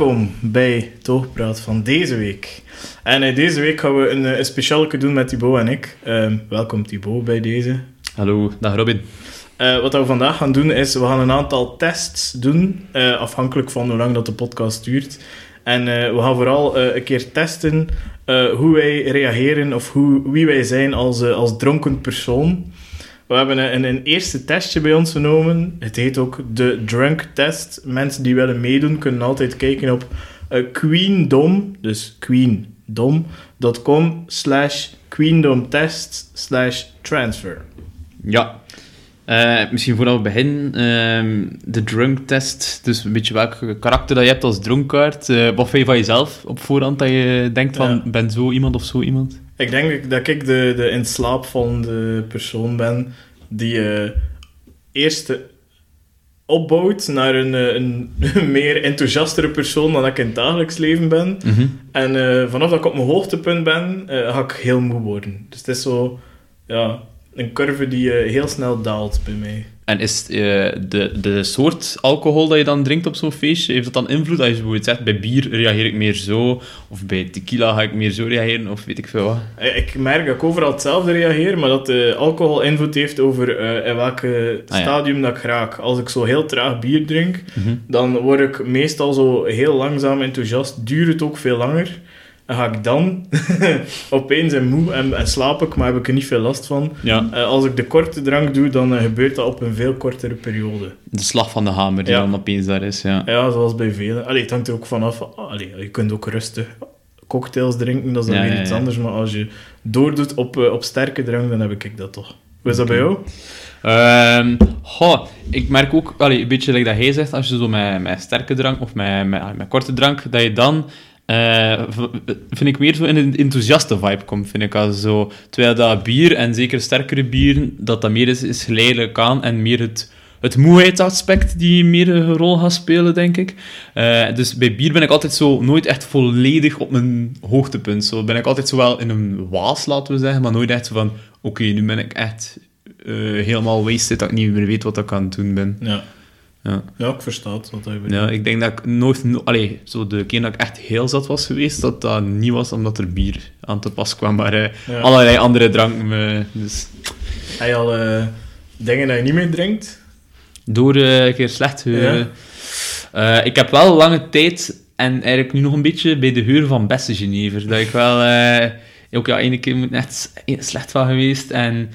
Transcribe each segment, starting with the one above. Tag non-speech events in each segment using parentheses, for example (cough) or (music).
Welkom bij Toogpraat van deze week. En eh, deze week gaan we een, eh, een doen met Thibaut en ik. Ehm, welkom Thibaut bij deze. Hallo, dag Robin. Eh, wat we vandaag gaan doen is, we gaan een aantal tests doen, afhankelijk van hoe lang dat de podcast duurt. En we gaan vooral een keer testen hoe wij reageren of hoe, wie wij zijn als, als dronken persoon. We hebben een, een eerste testje bij ons genomen. Het heet ook de Drunk Test. Mensen die willen meedoen kunnen altijd kijken op eh, queendom, dus queendom.com slash queendomtest slash transfer. Ja. Eh, misschien voordat we beginnen, ehm, de drunk test. Dus een beetje welk karakter dat je hebt als dronkaard. Eh, wat vind je van jezelf op voorhand dat je denkt van, Ja. ben zo iemand of zo iemand? Ik denk dat ik de, de in slaap vallende persoon ben die eh, eerst eh, opbouwt naar een, eh, een, (laughs) meer enthousiastere persoon dan ik in het dagelijks leven ben. En eh, vanaf dat ik op mijn hoogtepunt ben, eh, ga ik heel moe worden. Dus het is zo, ja, een curve die heel snel daalt bij mij. En is eh, de, de soort alcohol dat je dan drinkt op zo'n feestje, heeft dat dan invloed? Als je bijvoorbeeld zegt, bij bier reageer ik meer zo, of bij tequila ga ik meer zo reageren, of weet ik veel wat. Eh, Ik merk dat ik overal hetzelfde reageer, maar dat de alcohol invloed heeft over eh, in welk Ah, ja. stadium dat ik raak. Als ik zo heel traag bier drink, Mhm. dan word ik meestal zo heel langzaam enthousiast. Duurt het ook veel langer. En ga ik dan (laughs) opeens en moe en, en slaap ik, maar heb ik er niet veel last van. Ja, Eh, als ik de korte drank doe, dan eh, gebeurt dat op een veel kortere periode. de slag van de hamer die Ja. dan opeens daar is, ja. Ja, zoals bij velen. Allee, het hangt er ook vanaf. Allee, je kunt ook rustig cocktails drinken, dat is dan Ja, weer iets anders. Maar als je doordoet op, eh, op sterke drank, dan heb ik dat toch. Hoe is dat bij jou? Ehm goh, ik merk ook, allee, een beetje like dat hij zegt, als je zo met, met sterke drank of met, met, met korte drank, dat je dan, v- vind ik, meer zo in een enthousiaste vibe komt, vind ik. Als zo, terwijl dat bier, en zeker sterkere bieren, dat dat meer is, is geleidelijk aan en meer het, het moeheidsaspect die meer een rol gaat spelen, denk ik. Eh, dus bij bier ben ik altijd zo nooit echt volledig op mijn hoogtepunt. Zo ben ik altijd zo wel in een waas, laten we zeggen, maar nooit echt van, oké, nu ben ik echt eh, helemaal wasted dat ik niet meer weet wat ik aan het doen ben. Ja. Ja, Ja, ik versta het, wat hij bedoelt. ja ik denk dat ik nooit... No allee, zo de keer dat ik echt heel zat was geweest, dat dat niet was omdat er bier aan te pas kwam, maar eh, Ja. allerlei andere dranken. eh, dus Heb je al eh, dingen dat je niet meer drinkt? door eh, een keer slecht... eh, Ja. eh, ik heb wel lange tijd, en eigenlijk nu nog een beetje, bij de geur van beste Genever, dat ik wel... eh, ook ja, ene keer moet net slecht van geweest, en...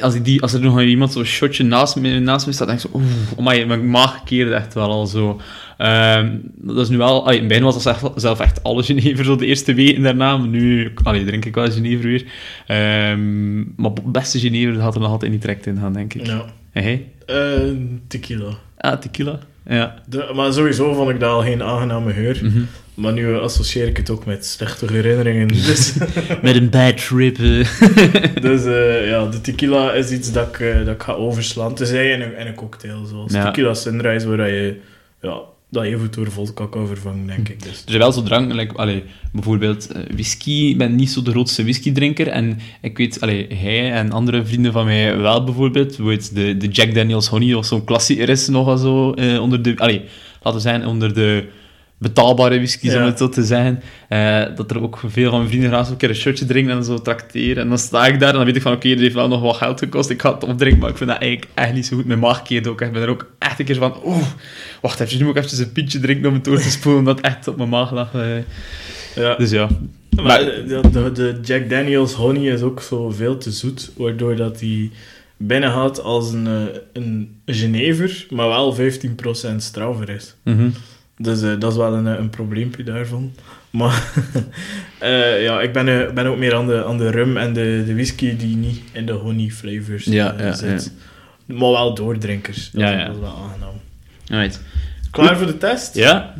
Als, ik die, als er nog iemand zo'n shotje naast me, naast me staat, denk ik zo, oeh, amai, mijn maag keerde echt wel al zo. Ehm, dat is nu wel, allee, in begin was dat zelf, echt alle Genever, zo de eerste weken daarna, maar nu allee, drink ik wel Genever weer. Ehm, maar het beste Genever had er nog altijd niet direct in gaan, denk ik. Ja. Eh, tequila. Ah, tequila. Ja. De, maar sowieso vond ik dat al geen aangename geur. Mhm. Maar nu associeer ik het ook met slechte herinneringen. (laughs) Dus, Met een bad trip. eh. (laughs) dus eh, ja, de tequila is iets dat ik, eh, dat ik ga overslaan. Tenzij in een, in een cocktail, zoals Ja. tequila sunrise, waar je, ja, dat even door vodka kan denk ik. Dus. Er zijn wel zo dranken, like, bijvoorbeeld eh, whisky. Ik ben niet zo de grootste whiskydrinker. En ik weet, allee, hij en andere vrienden van mij wel bijvoorbeeld. Bijvoorbeeld de, de Jack Daniels Honey, of zo'n klassieker is nogal zo. eh, onder de, allee, laten we zeggen, onder de betaalbare whiskies, Ja. om het zo te zeggen. Eh, dat er ook veel van mijn vrienden graag zo'n keer een shotje drinken en zo tracteren. En dan sta ik daar en dan weet ik van, oké, dit heeft wel nog wat geld gekost. Ik ga het opdrinken, maar ik vind dat eigenlijk echt niet zo goed. Mijn maag keert ook. Ik ben er ook echt een keer van, oeh, wacht even, nu moet ik even een pintje drinken om het door te spoelen, omdat het echt op mijn maag lag. eh. Ja. Dus ja. Maar Maar- de, de, de Jack Daniels honey is ook zo veel te zoet, waardoor dat die binnengaat als een, eh, een Genever, maar wel 15% straffer is. Mhm. Dus eh, dat is wel een, eh, een probleempje daarvan. Maar (laughs) eh, ja, ik ben, ben ook meer aan de, aan de rum en de, de whisky die niet in de honey flavors Ja, ja, zit. Maar wel doordrinkers. Dat, Ja, is- ja. dat is wel aangenaam. Klaar voor de test? Ja,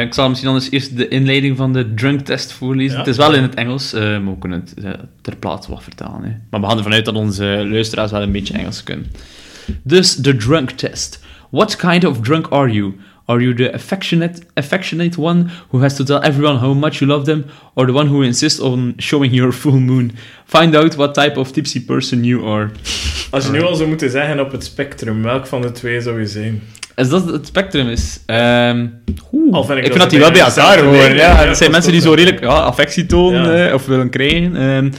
ik zal misschien anders eerst de inleiding van de drunk test voorlezen. Ja. Het is wel in het Engels, maar we kunnen het ter plaatse wat vertalen. Hè. Maar we gaan ervan uit dat onze luisteraars wel een beetje Engels kunnen. Dus de drunk test. What kind of drunk are you? Are you the affectionate, affectionate one who has to tell everyone how much you love them, or the one who insists on showing your full moon? Find out what type of tipsy person you are. Als je nu al zou moeten zeggen op het spectrum, welk van de twee zou je zijn? Is dat het spectrum is? Ehm, oeh, Al vind ik vind dat ze die wel bij elkaar horen. Ja, ja, dat zijn mensen die zo redelijk ja, affectie tonen Ja. eh, of willen krijgen. Ehm,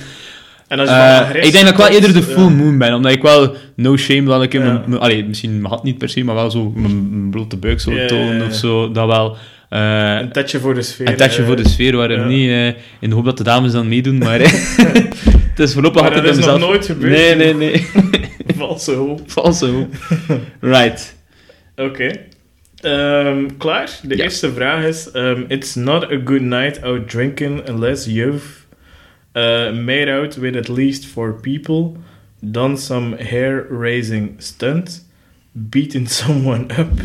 En als je eh, ik denk dat ik wel eerder de ja. full moon ben, omdat ik wel no shame een keer Ja. mijn- allee, misschien mag het niet per se, maar wel zo mijn, blote buik zo Ja, ja, tonen of zo. Dat wel. eh, Een tetje voor de sfeer. een testje eh, voor de sfeer, waarom niet? in de hoop dat de dames dan meedoen, maar (laughs) (laughs) het is voorlopig altijd dat is nog nooit gebeurd. Nee, nee, nee. (laughs) Valse hoop. Valse hoop. Right. Oké. Ehm, klaar? De Ja. eerste vraag is: ehm, It's not a good night out drinking unless you've uh, made out with at least four people, done some hair raising stunt, beaten (laughs) someone up,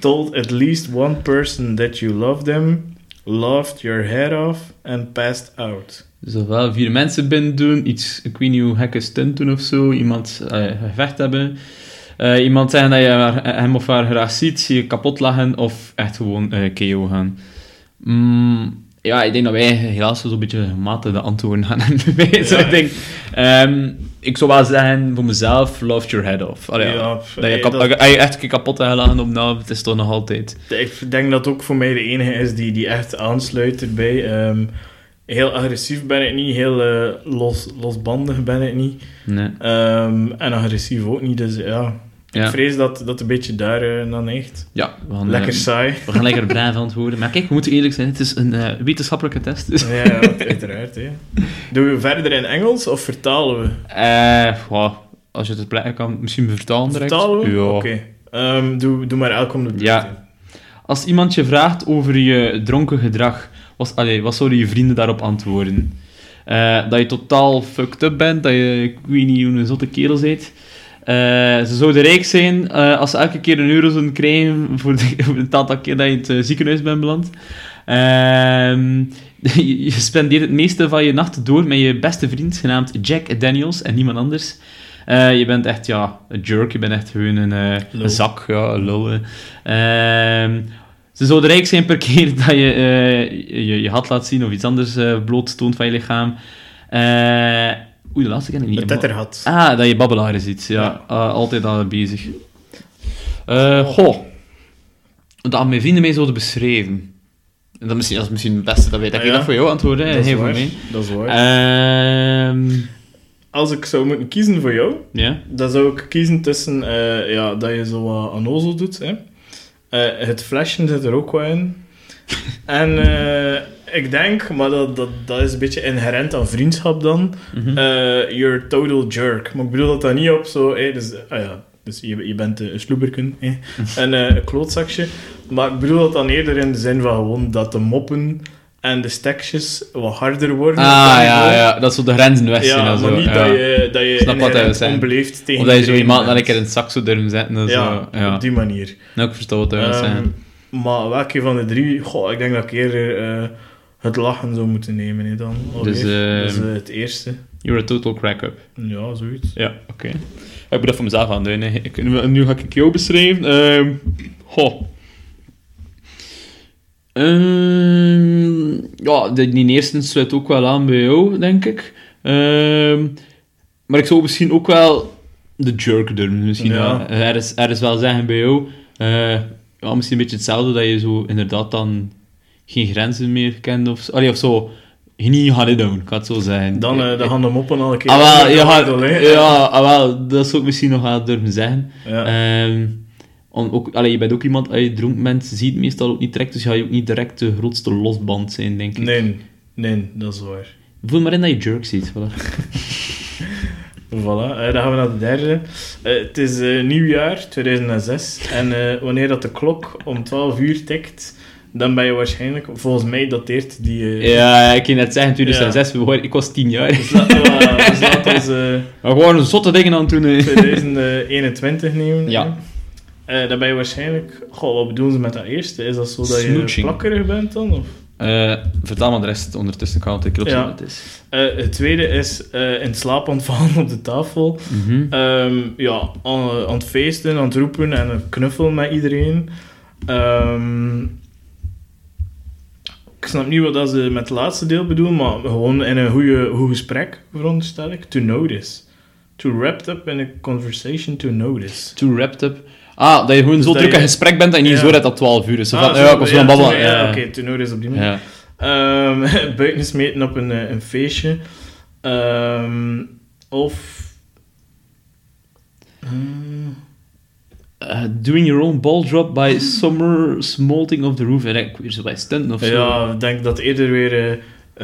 told at least one person that you love them, laughed your head off, and passed out. Dus ofwel vier mensen binnen doen, iets, ik weet niet hoe gekke stunt doen of zo, iemand eh, gevecht hebben, eh, iemand zeggen dat je hem of haar graag ziet, je kapot lachen of echt gewoon eh KO gaan. Mm, ja, ik denk dat wij helaas zo'n beetje gematigde antwoorden gaan (laughs) hebben. Ja. ik, denk, ik zou wel zeggen voor mezelf, love your head off. Allee, ja, dat je, kap- dat- je echt een keer kapot hebt gelachen op nou, het is toch nog altijd. Ik denk dat ook voor mij de enige is die, die echt aansluit erbij. Ehm, heel agressief ben ik niet, heel eh, los, losbandig ben ik niet. Nee. Ehm, en agressief ook niet, dus ja. Ja. Ik vrees dat dat een beetje daar eh, dan echt. Ja, we gaan, Lekker eh, saai. we gaan lekker braaf antwoorden. Maar kijk, we moeten eerlijk zijn, het is een eh, wetenschappelijke test. Dus. ja, ja, uiteraard. Hè. Doen we verder in Engels of vertalen we? Eh, als je het plekken kan, misschien vertalen direct. Vertalen we? Ja. Oké. Ehm, doe, doe maar elk om de beurt. Ja. Als iemand je vraagt over je dronken gedrag, wat, allee, wat zouden je vrienden daarop antwoorden? Dat je totaal fucked up bent, dat je, ik weet niet hoe een zotte kerel bent. Eh, ze zouden rijk zijn eh, als ze elke keer een euro zouden krijgen voor, de, voor het aantal keer dat je in het eh, ziekenhuis bent beland. Ehm, (laughs) je, je spendeert het meeste van je nacht door met je beste vriend, genaamd Jack Daniels en niemand anders. Je bent echt, ja, een jerk. Je bent echt gewoon een, zak, ja, een lul. eh. Ehm, ze zouden rijk zijn per (laughs) keer dat je je, je had laat zien of iets anders eh blootstoont van je lichaam. Eh oei, de laatste ken ik niet. De tetterhad. Ah, dat je babbelaren ziet. Ja, Ja. eh, altijd al bezig. Eh goh. Dat mijn vrienden mij zouden beschrijven. En dat, misschien, dat is misschien het beste dat weet. Dat Ah, ik ja. dat voor jou antwoorden, dat, hè, is geen voor waar. mij. dat is waar. Ehm Als ik zou moeten kiezen voor jou, ja. dan zou ik kiezen tussen eh, ja, dat je zo wat onnozel doet. Hè. Eh, het flashen zit er ook wel in. en ik denk, maar dat, dat, dat is een beetje inherent aan vriendschap dan, Mhm. eh you're a total jerk. Maar ik bedoel dat dat niet op zo... Hè, dus, ah ja, dus je, je bent eh, een sloeberken, hè, (laughs) en eh, een klootzakje. Maar ik bedoel dat dan eerder in de zin van gewoon dat de moppen en de stekjes wat harder worden. Ah, dat ja, ja, dat is zo de grenzen weg zijn. Ja, maar niet ja. dat je, dat je Snap wat onbeleefd tegen Of dat je zo iemand dan bent. een keer in het zak durven zetten. en Ja, zo. ja. op die manier. Nou, ik versta wat wil Ehm, maar welke van de drie? Goh, ik denk dat ik eerder eh, het lachen zou moeten nemen hè, dan. Dus, ehm, dus het eerste. You're a total crack-up. Ja, zoiets. Ja, oké. Ik moet dat voor mezelf aan doen. Ik, nu, ga ik jou beschrijven. Ehm goh. Ehm, ja, die eerste sluit ook wel aan bij jou, denk ik. Ehm, maar ik zou misschien ook wel de jerk durven. Misschien Ja. er, is, er is wel zeggen bij jou. eh, ja, misschien een beetje hetzelfde, dat je zo inderdaad dan geen grenzen meer kent of zo. Allee, of zo. Niet gaan doen, ik het zo zeggen. Dan eh, de handen moppen al een keer. Ah, wel, de ja, hè. ja, ah, wel, dat zou ik misschien nog wel durven zeggen. Ja. Ehm, om ook, allee, je bent ook iemand, als je dronken bent, ziet meestal ook niet direct, dus ga je ook niet direct de grootste losband zijn, denk ik. Nee, nee, dat is waar. Voel maar in dat je jerk ziet. Voilà. Voilà, eh, dan gaan we naar de derde. Eh, het is eh, nieuwjaar 2006 en wanneer dat de klok om 12 uur tikt, dan ben je waarschijnlijk, volgens mij dateert die... eh, Ja, ik kan net zeggen, 2006, we waren- ik was 10 jaar. Dus laten we, (laughs) dus laten we ze Maar gewoon zotte dingen aan het doen. hè. 2021 nemen. Ja. Eh, dan ben je waarschijnlijk... Goh, wat bedoelen ze met dat eerste? Is dat zo dat je plakkerig bent dan? Of? Eh, vertel maar de rest ondertussen, ik ga ik Ja. wat het is. Eh, het tweede is eh, in slaap ontvallen op de tafel. Mhm. Ehm, ja, aan, aan het feesten, aan het roepen en een knuffel met iedereen. Ehm, ik snap niet wat dat ze met het laatste deel bedoelen, maar gewoon in een goede, goed gesprek, veronderstel ik. To notice. Too wrapped up in a conversation to notice. Too wrapped up. Ah, dat je gewoon zo dat druk in je- gesprek bent en je niet Ja. zo dat dat 12 uur is. Zo Ah, van, zo, ja, ik was ja, babbelen. to- Ja, Ja, oké, to notice op die manier. Ehm, (laughs) buiten smeten op een, eh, een feestje. Ehm, of... Hmm, Uh, doing your own ball drop by summer smolting of the roof. En ik weer zo bij stunten of zo. ja, ik denk dat eerder weer eh,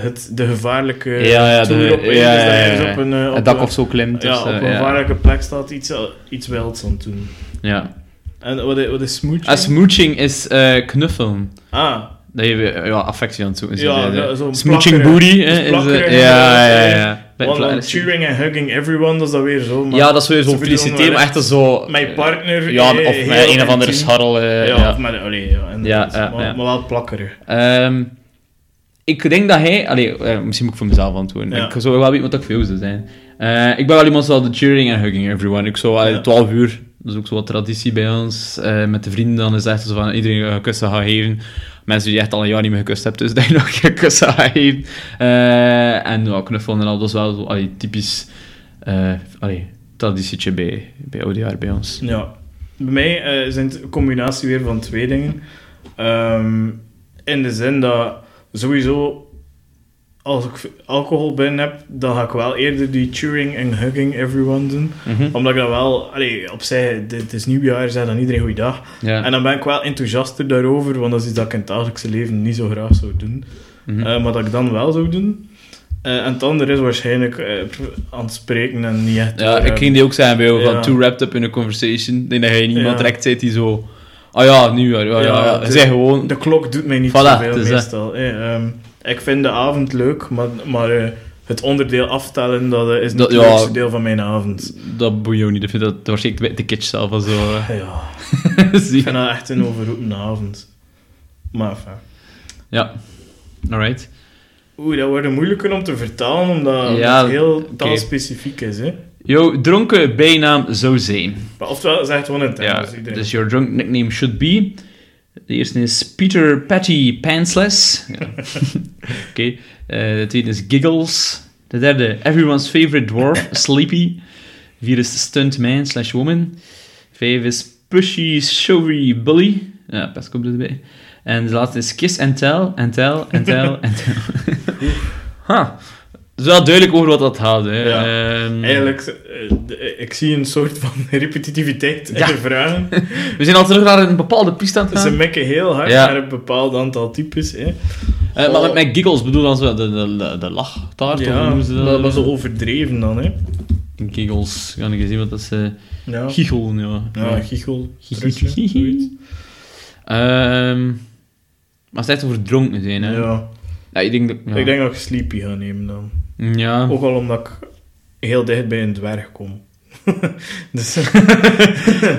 het, de gevaarlijke ja, ja, de, op ja, is. ja, ja, ja. op een, eh, op dak of zo klimt. ja, dus, op eh, een ja. gevaarlijke plek staat, iets, iets wilds aan het doen. ja. En wat is, wat is smooching? Ah, smooching is eh, knuffelen. ah, Dat je weer, ja, affectie aan het zoeken. Ja, ja, zo'n smooching booty. dus is, eh, ja, ja, ja. Want cheering en hugging everyone, dat is dat weer zo. Maar Ja, dat is weer bedoelen feliciteer, maar echt zo... Mijn partner... Ja, eh, of met een of andere scharrel. eh, ja, ja. of met... Allee, ja. Ja, ja, maar, ja. maar wel plakkerig. Ehm, ik denk dat hij... Allee, eh, misschien moet ik voor mezelf antwoorden. Ik zou wel weten wat ik voor jou zou zijn. Eh, ik ben wel iemand zoals de cheering en hugging everyone. Ik zou Ja. 12 uur, dat is ook zo wat traditie bij ons. met de vrienden dan is echt zo van iedereen een kussen gaan geven. Mensen die echt al een jaar niet meer gekust hebt, dus (laughs) dat je nog gaat geven. Eh, en ja, knuffelen en al, dat is wel allee, typisch eh allee, bij, bij oudejaar bij ons. Ja. Bij mij eh, zijn het een combinatie weer van twee dingen. Ehm, in de zin dat sowieso als ik alcohol binnen heb, dan ga ik wel eerder die cheering en hugging everyone doen. Mhm. Omdat ik dan wel, allee, opzij, dit is nieuwjaar, zeg dan iedereen goeiedag. Ja. En dan ben ik wel enthousiaster daarover, want dat is iets dat ik in het dagelijkse leven niet zo graag zou doen. Mhm. Eh, maar dat ik dan wel zou doen. Eh, en het andere is waarschijnlijk eh, aan het spreken en niet echt... Ja, ik ging die ook zeggen bij jou, van too wrapped up in a conversation. Ik denk dat je niemand Ja. direct zit die zo... Ah ja, nu, ja, ja, ja. De- Zeg gewoon... De klok doet mij niet Voilà, zoveel het meestal. eh. Ehm, ik vind de avond leuk, maar, maar eh, het onderdeel aftellen, dat eh, is niet Dat- het ja. leukste deel van mijn avond. Dat boeit jou niet. Ik vind dat waarschijnlijk de kitsch zelf al zo... eh. Ja, (laughs) ik vind dat echt een overroepende avond. Maar enfin. Ja. Alright. Oeh, dat wordt moeilijker om te vertalen, omdat Ja, het heel taalspecifiek is. Hè? Jouw dronken bijnaam zou zijn. Maar oftewel, zeg het gewoon in het Ja, iedereen. dus your drunk nickname should be... De eerste is Peter Patty Pantsless. Ja. (laughs) Oké. Eh, de tweede is Giggles. De derde, everyone's favorite dwarf, (laughs) Sleepy. Vier is Stuntman slash woman. Vijf is Pushy Showy Bully. Ja, pas komt erbij. En de laatste is Kiss and Tell, and Tell, and Tell, and Tell. (laughs) ha. Het is wel duidelijk over wat dat gaat. Hè. Ja. Ehm, Eigenlijk, eh, ik zie een soort van (laughs) repetitiviteit in Ja. de vragen. (laughs) we zijn al terug naar een bepaalde piste aan het Ze gaan. mikken heel hard Ja. naar een bepaald aantal types. Hè. Eh, maar met, met giggles bedoel dan zo de, de, de, de lachtaart? of Ja, noemen ze dat? maar zo overdreven dan. Hè. Giggles, ga ik eens zien wat dat is. eh Ja, ja. ja trutje, zoiets. Ehm, maar het is echt over dronken zijn, hè? Ja. Ja, ik denk dat... Ja. Ik denk dat ik Sleepy ga nemen dan. Ja. Ook al omdat ik heel dicht bij een dwerg kom. (laughs) dus, (laughs)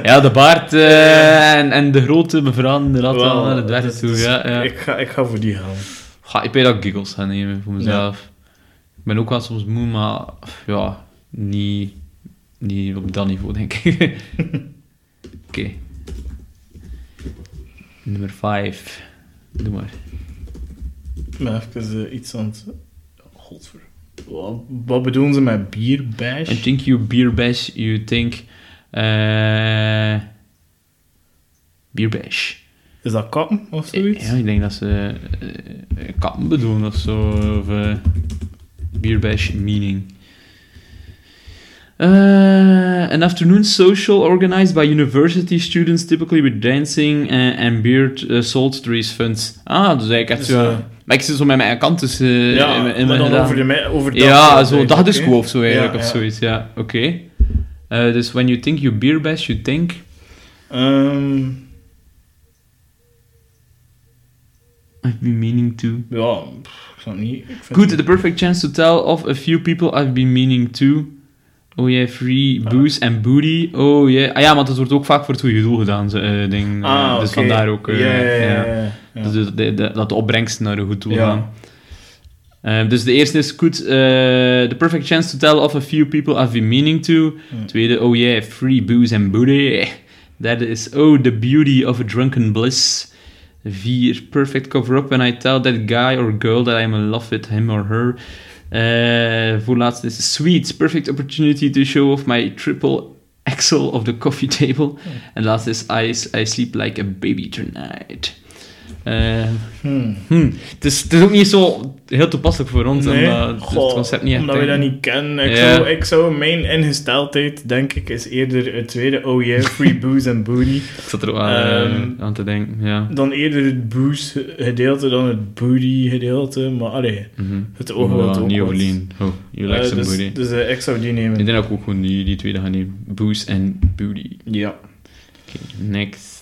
ja, de baard eh, en, en de grote mevrouw inderdaad wel, wel naar de dwerg dus- toe. dus Ja, ja. Ik, ga, ik ga voor die gaan. Ga, ik weet dat ik giggles ga nemen voor mezelf. Ik ben ook wel soms moe, maar ja, niet, niet op dat niveau, denk ik. (laughs) Oké. Nummer 5. Doe maar. Maar even eh, iets aan het... Godver... Wat, wat bedoelen ze met bierbash? I think you beer bash, you think... eh beer bash. Is dat kappen of zoiets? Ja, ik denk dat ze uh, kappen bedoelen of zo. Of eh beer bash meaning. Uh, an afternoon social organized by university students, typically with dancing uh, and beer uh, sold to raise funds. Ah, dus eigenlijk echt Dus, zo... eh, maar ik zit zo met mijn kant dus, uh, ja, in, in maar mijn dan gedaan. over, de, over dat Ja, zo dagdisco of zo eigenlijk, Ja, of ja. zoiets, ja. Oké. Eh, dus when you think you beer bash, you think... Ehm, I've been meaning to... ja, pff, ik snap niet. Ik Good, the perfect chance to tell of a few people I've been meaning to. Oh yeah, free booze and booty. Oh yeah. Ah ja, maar dat wordt ook vaak voor het goede doel gedaan, zo, eh, ding. Eh, Ah, dus oké. vandaar ook... eh, ja, ja, ja. Ja. Dus de, de- de- dat de opbrengsten naar een goed doel gaan. Eh, dus de eerste is good. eh, the perfect chance to tell of a few people I've been meaning to. Tweede, oh yeah, free booze and booty. Derde is, oh, the beauty of a drunken bliss. Vier, perfect cover-up when I tell that guy or girl that I'm in love with him or her. Eh voorlaatste is Sweets, perfect opportunity to show off my triple axle of the coffee table. En de laatste is I, I sleep like a baby tonight. Eh, Hmm. hm. het, is, het is ook niet zo heel toepasselijk voor ons, Nee, omdat goh, het concept niet echt omdat we dat niet kennen. Ik, zou, ik zou mijn ingesteldheid, denk ik, is eerder het tweede oh yeah, free (laughs) booze and booty. Ik zat er ook aan, eh, Ehm, aan te denken, ja. Dan eerder het booze gedeelte dan het booty gedeelte. Maar allee, Mhm. het oog wil het ook. Oh, you like Eh, some dus booty. dus eh, ik zou die nemen. Ik denk dat ik ook gewoon die, die tweede ga nemen. Boost en booty. Ja. Oké, next.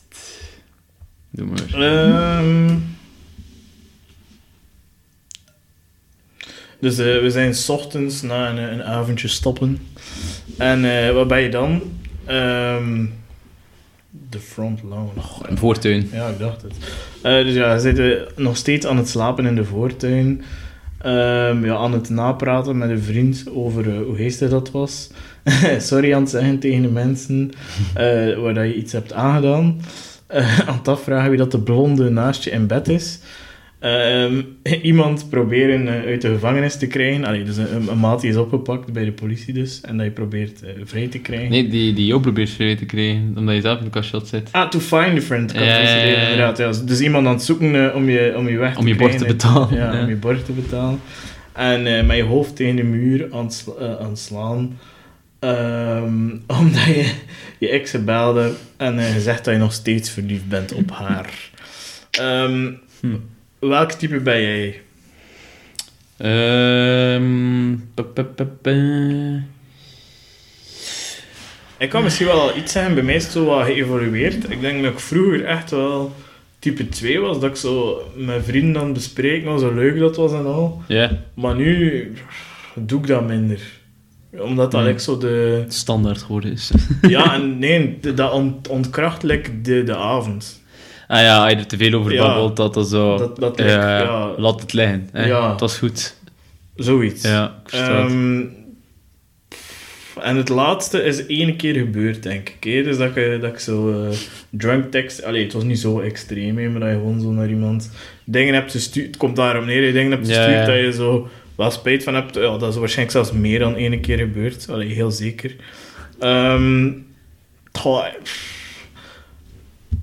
Doe maar. Ehm. dus eh, we zijn 's ochtends na een, een avondje stoppen. En eh, wat ben je dan? Ehm, de front lawn. Oh, Een voortuin. ja, ik dacht het. Eh, dus ja, we zitten nog steeds aan het slapen in de voortuin. Ehm, ja, aan het napraten met een vriend over eh, hoe geestig dat was. (laughs) Sorry aan het zeggen tegen de mensen waar dat je iets hebt aangedaan. Eh, (laughs) aan het afvragen wie dat de blonde naast je in bed is. Ehm, (laughs) iemand proberen eh, uit de gevangenis te krijgen. Allee, dus een, een maat die is opgepakt bij de politie dus. En dat je probeert eh, vrij te krijgen. Nee, die, die jou probeert vrij te krijgen, omdat je zelf in de kastshot zit. Ah, to find a friend. kan Ja, het ja, ja, ja. inderdaad. Ja. Dus iemand aan het zoeken om, je, om je weg te Om je borg te betalen. Ja, om je borg te betalen. En met je hoofd tegen de muur aan sla- aan het slaan. Ehm, (laughs) omdat je je ex belde en eh, gezegd dat je nog steeds verliefd bent op haar. Ehm, Hm. Welk type ben jij? Ehm. pa, pa, pa, pa. Ik kan misschien wel al iets zeggen, bij mij is het zo wat geëvolueerd. Ik denk dat ik vroeger echt wel type 2 was, dat ik zo met vrienden het bespreken was, hoe leuk dat was en al. Ja, Maar nu doe ik dat minder. Omdat dat Hmm. like zo de... standaard geworden is. (laughs) Ja, en nee, dat ont, ontkracht like de, de avond. ah ja, je er te veel over babbelt, dat dat zo... Dat, dat ja, laat het liggen. hè. Ja. Het was goed. zoiets. Ja, ik. Ehm, en het laatste is één keer gebeurd, denk ik. hè. Dus dat ik, dat ik zo eh, drunk text... Allee, het was niet zo extreem, hè, maar dat je gewoon zo naar iemand dingen hebt gestuurd. Het komt daarom neer, je dingen hebt Ja, gestuurd ja. dat je zo wel spijt van hebt. Ja, dat is waarschijnlijk zelfs meer dan één keer gebeurd. Allee, heel zeker. Ehm, goh,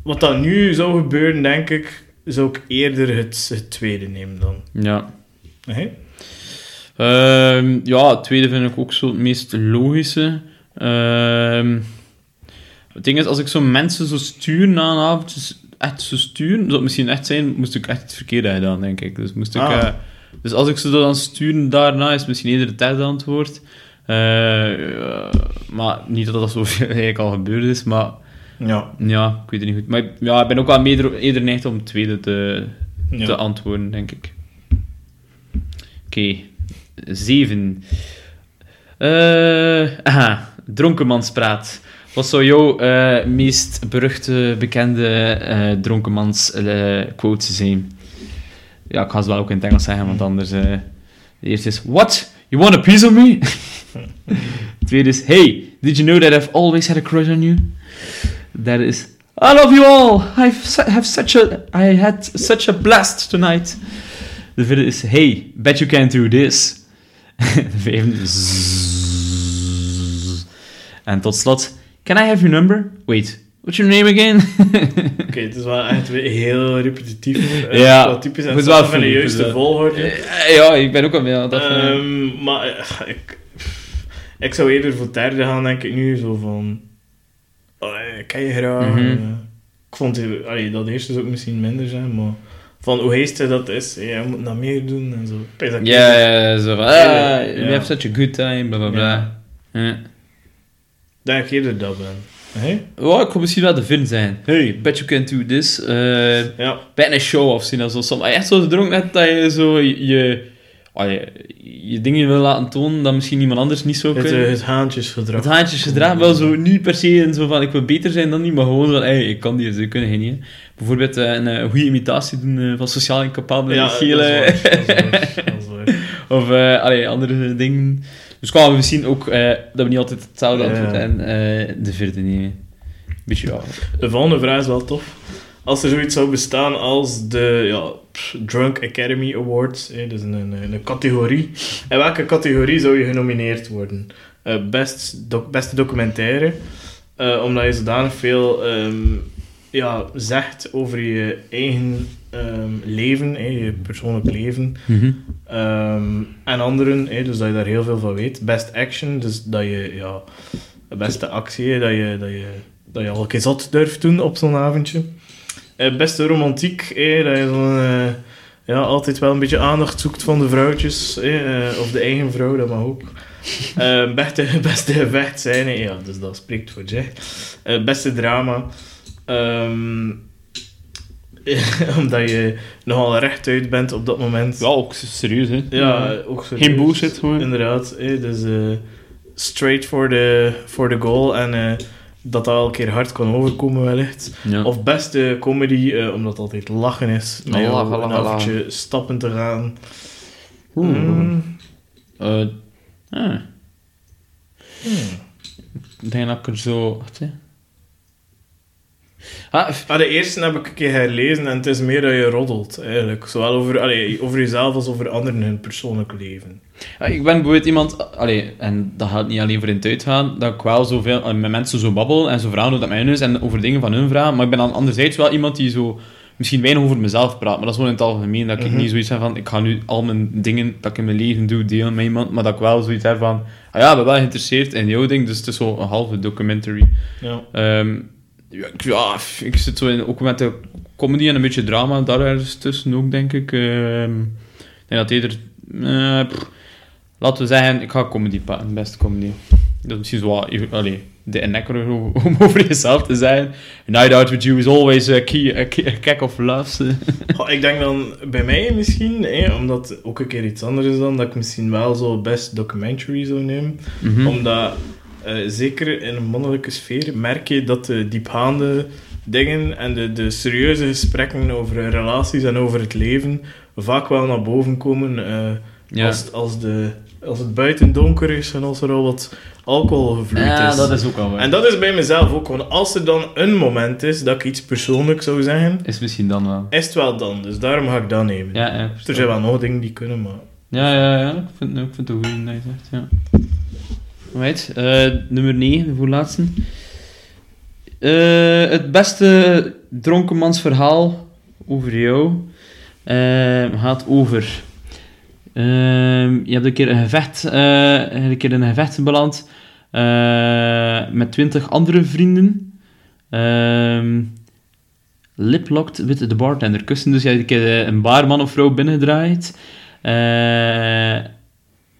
wat dat nu zou gebeuren, denk ik, zou ik eerder het, het tweede nemen dan. Ja. Hè? Ehm, ja, het tweede vind ik ook zo het meest logische. Ehm, het ding is, als ik zo mensen zo stuur na een avond, echt zo sturen, zou het misschien echt zijn, moest ik echt het verkeerde hebben gedaan, denk ik. Dus, moest ik, Ah. eh, dus als ik ze dan sturen daarna, is misschien eerder het derde antwoord. Eh, ja, maar niet dat dat zo (laughs) eigenlijk al gebeurd is, maar Ja. ja, ik weet het niet goed. Maar ja, ik ben ook wel eerder, eerder neigd om het tweede te, ja. te antwoorden, denk ik. Oké, zeven. Eh, aha, dronkenmanspraat. Wat zou jouw eh, meest beruchte, bekende eh dronkenmans eh, quote zijn? Ja, ik ga ze wel ook in het Engels zeggen, want anders... eh, de eerste is, What? You want a piece of me? (laughs) de tweede is, Hey, did you know that I've always had a crush on you? Derde is, I love you all. I have such a, I had such a blast tonight. De vierde is, hey, bet you can't do this. (laughs) De vijfde is. En tot slot, can I have your number? Wait, what's your name again? (laughs) Oké, het is wel echt heel repetitief. (laughs) Eh, Ja, Wel typisch. En het is wel van de juiste volgorde. Eh, ja, ik ben ook al mee aan het maar eh, ik, ik zou eerder voor derde gaan, denk ik nu. Zo van... Oh, ken je graag? Mhm. eh, ik vond allee, dat eerste zou ook misschien minder zijn, maar... Van hoe heestig dat is. Je moet dat meer doen en zo. Ja, ja, ja, zo van, ah, we have such a good time, bla bla bla. Ja. denk ik eerder dat ben. Oh, ik kon misschien wel de vin zijn. Hey, bet you can do this. Eh Ja. bijna show-off zien. Als je echt zo dronken net dat je zo je, oh, je, je dingen wil laten tonen dat misschien iemand anders niet zou Het, kunnen. eh, het haantjesgedrag. Het haantjesgedrag, wel zo niet per se en zo van ik wil beter zijn dan niet, maar gewoon van hey, ik kan die, ze kunnen geen niet. hè. Bijvoorbeeld eh, een goede imitatie doen van sociaal incapabele Ja, gele, (laughs) of allee, andere dingen. Dus kwamen we misschien ook eh, dat we niet altijd hetzelfde Ja. antwoord hebben. eh, de vierde nemen. Beetje ja. De volgende vraag is wel tof. als er zoiets zou bestaan als de ja, pff, Drunk Academy Awards, hè, dus een, een, een categorie. In welke categorie zou je genomineerd worden? Eh, best doc- beste documentaire, eh, omdat je zodanig veel ehm, ja, zegt over je eigen ehm, leven, je persoonlijk leven. Mhm. Ehm, en anderen, dus dat je daar heel veel van weet. Best action, dus dat je, ja, de beste actie, dat je, dat je, dat je al een keer zot durft doen op zo'n avondje. Eh, beste romantiek, dat je zo'n, eh, ja, altijd wel een beetje aandacht zoekt van de vrouwtjes, eh, of de eigen vrouw, dat mag ook. Eh, beste, (laughs) beste gevecht zijn, ja, dus dat spreekt voor zich. Eh, beste drama. Ehm, (laughs) omdat je nogal rechtuit bent op dat moment. Ja, ook serieus, hè. Ja, ook zo. Geen bullshit, gewoon. Inderdaad, hè, dus eh, straight for the, for the goal en eh, dat dat wel een keer hard kan overkomen wellicht. Ja. Of beste comedy, eh, omdat het altijd lachen is. Met Ja, jou lachen, een lachen, avondje stappen te gaan. Oeh. Mm. Eh, ah. Hmm. Ik denk dat ik er zo... Wacht, hè. Ah, Ah, de eerste heb ik een keer herlezen en het is meer dat je roddelt, eigenlijk. Zowel over, allee, over jezelf als over anderen in hun persoonlijk leven. ja, ik ben bijvoorbeeld iemand... Allee, en dat gaat niet alleen voor in het uitgaan, dat ik wel zoveel eh, met mensen zo babbel en zo vragen hoe dat met hun is en over dingen van hun vragen. Maar ik ben dan anderzijds wel iemand die zo... Misschien weinig over mezelf praat, maar dat is gewoon in het algemeen. Dat ik Mhm. niet zoiets heb van, ik ga nu al mijn dingen dat ik in mijn leven doe delen met iemand, maar dat ik wel zoiets heb van, ah ja, ik ben wel geïnteresseerd in jouw ding, dus het is zo een halve documentary. Ja. Ehm, ja, ik, ja, ik zit zo in, ook met de comedy en een beetje drama daar ergens tussen ook, denk ik. Ehm, ik denk dat eerder... eh, pff, laten we zeggen, ik ga comedy pakken, best comedy. Dat is misschien zo wat... Allee, de ennekker (laughs) om over jezelf te zeggen. A night out with you is always a, key, a, key- a kick of. (laughs) Goh, ik denk dan bij mij misschien, omdat het ook een keer iets anders is dan, dat ik misschien wel zo best documentary zou nemen. Mhm. Omdat, eh, zeker in een mannelijke sfeer, merk je dat de diepgaande dingen en de, de serieuze gesprekken over relaties en over het leven vaak wel naar boven komen eh, Ja. als, het- als, de, als het buiten donker is en als er al wat alcohol gevloeid Ja, is. dat is ook wel waar. En dat is bij mezelf ook, want als er dan een moment is dat ik iets persoonlijk zou zeggen, Is misschien dan wel. is het wel dan. Dus daarom ga ik dat nemen. Ja, ja. Er zijn wel nog dingen die kunnen, maar... Ja, ja, ja. Ik vind, ik vind het een goede dat je zegt, ja. Right. eh, nummer 9, de voorlaatste. Eh, het beste dronkenmansverhaal over jou eh, gaat over... je hebt een keer een gevecht, een keer een gevecht beland met twintig andere vrienden. Ehm liplocked with the bartender. Kussen, dus je hebt een keer een of vrouw binnendraait. Eh,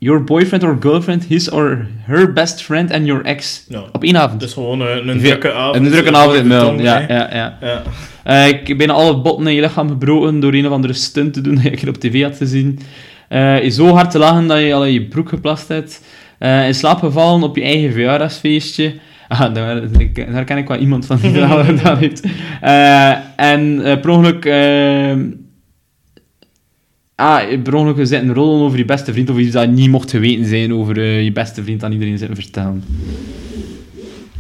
your boyfriend or girlfriend, his or her best friend and your ex. Op één avond. dus gewoon een, een drukke avond. een drukke avond in tong, Ja, ja, ja. ja. Eh, ik bijna alle botten in je lichaam gebroken door een of andere stunt te doen (laughs) die ik op tv had gezien. Eh, je zo hard te lachen dat je al in je broek geplast hebt. Eh, in slaap gevallen op je eigen verjaardagsfeestje. Ah, (laughs) daar, ken ik wel iemand van (laughs) die dat gedaan heeft. Eh, en eh per ongeluk... eh, ah, per ongeluk zitten rollen over je beste vriend of iets dat niet mocht geweten zijn over eh, je beste vriend aan iedereen zitten vertellen.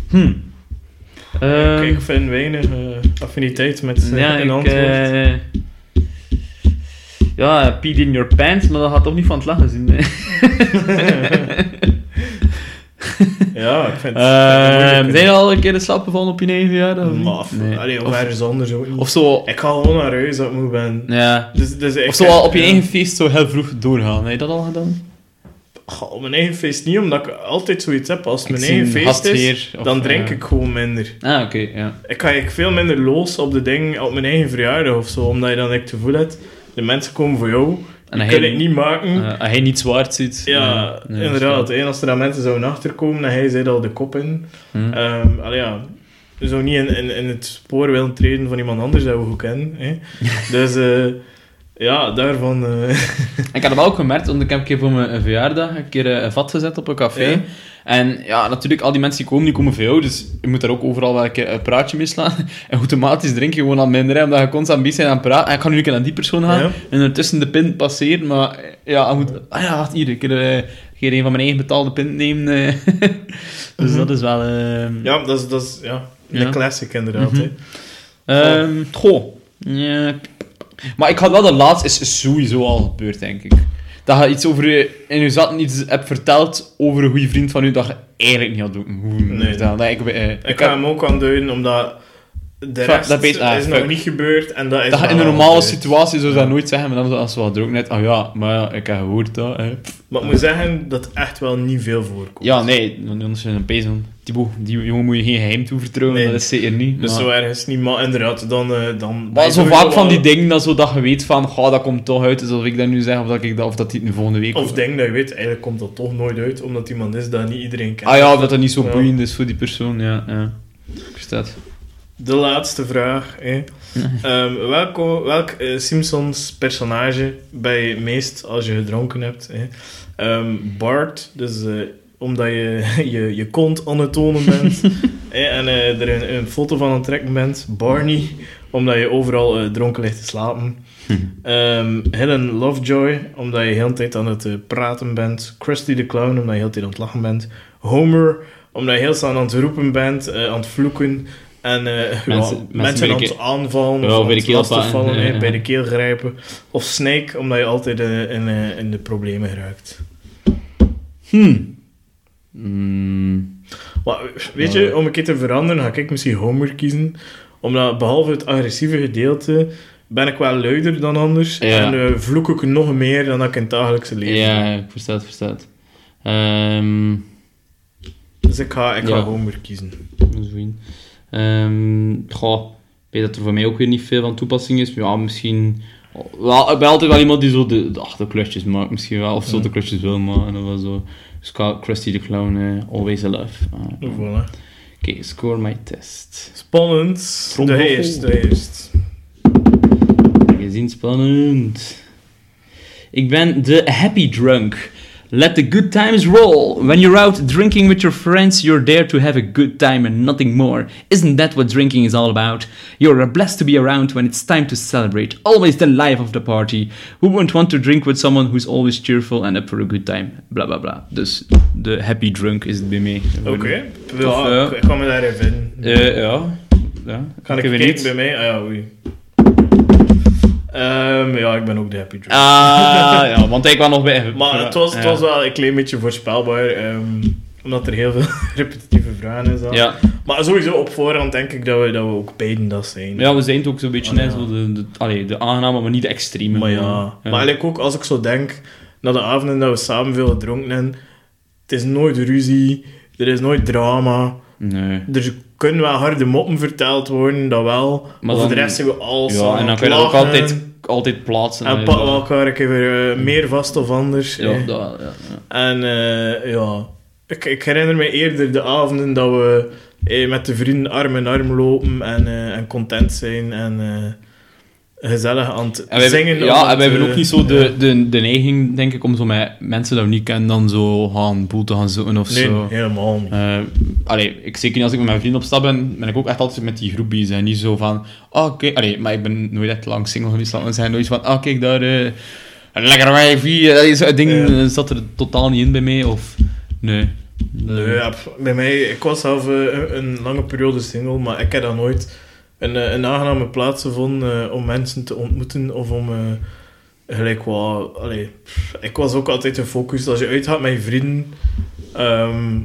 Hm. Ehm, ik vind weinig eh, affiniteit met uh, ja, een ik... antwoord. eh, ja, peed in your pants, maar dat gaat toch niet van het lachen zien. (laughs) (laughs) ja, ik vind het Ehm, moeilijk. zijn je al een keer in slaap gevallen op je eigen verjaardag? niet? Maar, of, Nee. allee, of, Of- ergens anders ook niet. Of zo... Ik ga gewoon naar huis dat ik moe ben. Ja. Dus, dus ik Of zo al op je ja. eigen feest zo heel vroeg doorgaan. Heb je dat al gedaan? Goh, op mijn eigen feest niet, omdat ik altijd zoiets heb. Als het Ik mijn eigen feest is, of, dan drink eh, ik gewoon minder. Ah, oké, ja. Ik ga eigenlijk veel minder los op de dingen op mijn eigen verjaardag of zo, omdat je dan echt het gevoel hebt, de mensen komen voor jou, En hij- kunnen het niet maken. Eh, als hij niet zwart ziet. ja, eh, nee, inderdaad. En als er dan mensen zouden achterkomen, dan hij zit al de kop in. Hm. Ehm allee, ja, je zou niet in, in, in het spoor willen treden van iemand anders dat we goed kennen. Hè. (laughs) Dus eh, ja, daarvan... Ik had wel ook gemerkt, want ik heb een keer voor mijn verjaardag een keer een vat gezet op een café. Ja. En ja, natuurlijk, al die mensen die komen, die komen voor jou, dus je moet daar ook overal wel een praatje mee slaan. (laughs) En automatisch drink je gewoon al minder, hè, omdat je constant bezig bent aan het praten. En ik ga nu een keer naar die persoon gaan, Ja. en ertussen de pint passeren, maar ja, je moet... Ah ja, wacht, hier, ik keer, eh, een keer een van mijn eigen betaalde pint nemen. eh. (laughs) dus Mhm. dat is wel... eh, ja, dat is, dat is ja, Ja. een classic inderdaad. Mhm. hè. Ehm, goh. Ja. Maar ik had wel de laatste is sowieso al gebeurd, denk ik. Dat je iets over je, in je zat iets hebt verteld over een goede vriend van u dat je eigenlijk niet had hoeven Nee. vertellen. Dat ik, eh, Ik ik ga hem ook aanduiden, omdat de rest dat weet- ah, is nog niet gebeurd. En dat is dat je in een normale gebeurd. situatie zou je dat nooit zeggen, maar dan als we wat dronken net, ah ja, maar ja, ik heb gehoord dat. hè. Maar ik moet zeggen dat echt wel niet veel voorkomt. Ja, nee, dan is een Thibaut, die jongen moet je geen geheim toevertrouwen, Nee. dat is zeker niet. Dus zo ergens niet, maar inderdaad, dan... eh, dan Maar zo vaak van die dingen dat, zo, dat je weet van, ga, dat komt toch uit, dus of ik dat nu zeg, of dat, ik dat, of dat die de volgende week... Of denk dat je weet, eigenlijk komt dat toch nooit uit, omdat iemand is dat niet iedereen kent. ah ja, dat dat niet zo Ja. boeiend is voor die persoon, ja. ja. Verstaat. De laatste vraag. Hè. Ehm, welk eh, Simpsons personage ben je meest als je gedronken hebt? Hè? Ehm, Bart, dus eh, omdat je, (laughs) je je kont aan het tonen bent (laughs) hè, en eh, er een, een foto van aan het trekken bent. Barney, omdat je overal dronken ligt te slapen. Ehm, Helen Lovejoy, omdat je de hele tijd aan het praten bent. Krusty the Clown, omdat je de hele tijd aan het lachen bent. Homer, omdat je heel snel aan het roepen bent, aan het vloeken. En eh, ja, mensen mensen, de het aanvallen, Ja, of bij de keel vallen, ja, ja. bij de keel grijpen. Of Snake, omdat je altijd eh, in, eh, in de problemen geraakt. Hmm. Maar weet je, om een keer te veranderen, ga ik misschien Homer kiezen. Omdat behalve het agressieve gedeelte ben ik wel luider dan anders. Ja. En eh, vloek ik nog meer dan dat ik in het dagelijkse leven. Ja, ik versta het, versta het. Ehm, Dus ik ga, ik ga Ja. Homer kiezen. Ehm goh, ik weet dat er voor mij ook weer niet veel van toepassing is. Maar ja, misschien... Wel, ik ben altijd wel iemand die zo de, de achterklusjes maakt, misschien wel. Of zo Ja. de klusjes wil maken, of wel zo. Dus Krusty the Clown, eh, always a love. Oké, Voilà. score my test. Spannend. De eerst, de eerst. Gezien spannend. Ik ben de happy drunk. Let the good times roll. When you're out drinking with your friends, you're there to have a good time and nothing more. Isn't that what drinking is all about? You're blessed to be around when it's time to celebrate. Always the life of the party. Who wouldn't want to drink with someone who's always cheerful and up for a good time? Bla bla bla. Dus de happy drunk is het bij mij. Oké. Tof, Ja, ja. ik- Ik daarin vinden. Eh, ja. ja. Kan ik weet kijken niet. bij mij? Ah ja, oei. Ehm, ja, ik ben ook de happy drunk. Ah, ja, want ik was nog bij. Maar het was, het was wel een klein beetje voorspelbaar, ehm, omdat er heel veel (laughs) repetitieve vragen zaten. Ja. Maar sowieso op voorhand denk ik dat we, dat we ook beiden dat zijn. Ja, we zijn het ook zo'n beetje, Ah, hè, ja. zo de, de, allee, de aangename, maar niet de extreme. Maar ja. Ja. Maar eigenlijk ook als ik zo denk, na de avonden dat we samen veel gedronken hebben, het is nooit ruzie, er is nooit drama, Nee. er kunnen wel harde moppen verteld worden, dat wel, Maar dan- de rest zijn we al Ja, en dan kun je dat ook altijd, altijd plaatsen. En pakken we elkaar een keer weer, eh, meer vast of anders. Ja, dat, wel, ja, ja. En eh, ja, ik, ik herinner me eerder de avonden dat we eh, met de vrienden arm in arm lopen en, en content zijn en gezellig aan het En wij, zingen. ja, en wij het, hebben ook eh, niet zo de, de, de neiging, denk ik, om zo met mensen dat we niet kennen dan zo gaan boel te gaan zoeken of Nee, zo. helemaal niet. Eh, allee, ik, zeker niet als ik met mijn vrienden op stap ben, ben ik ook echt altijd met die groep bezig. Niet zo van, oh, oké, allee, maar ik ben nooit echt lang single geweest. laat maar zeggen, nooit van, oh, kijk daar, een lekker wijfie. Dat is een ding, Ja. zat er totaal niet in bij mij, of... Nee. Nee, ja, bij mij, ik was zelf een, lange periode single, maar ik heb dan nooit een, eh, een aangename plaats gevonden eh, om mensen te ontmoeten of om eh, gelijk wat... Allee, pff, ik was ook altijd gefocust. Als je uitgaat met je vrienden, ehm,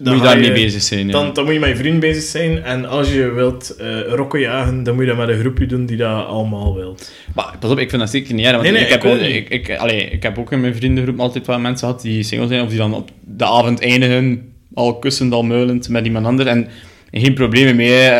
dan Moet je ga daarmee bezig zijn, ja. Dan, moet je met je vriend bezig zijn. En als je wilt eh rokken jagen, dan moet je dat met een groepje doen die dat allemaal wilt. Maar pas op, ik vind dat zeker niet erg. Nee, nee, ik, heb, ik ook niet. ik, ik, allee, ik heb ook in mijn vriendengroep altijd wel mensen gehad die single zijn, of die dan op de avond eindigen, al kussend, al muilend met iemand anders. En geen problemen mee.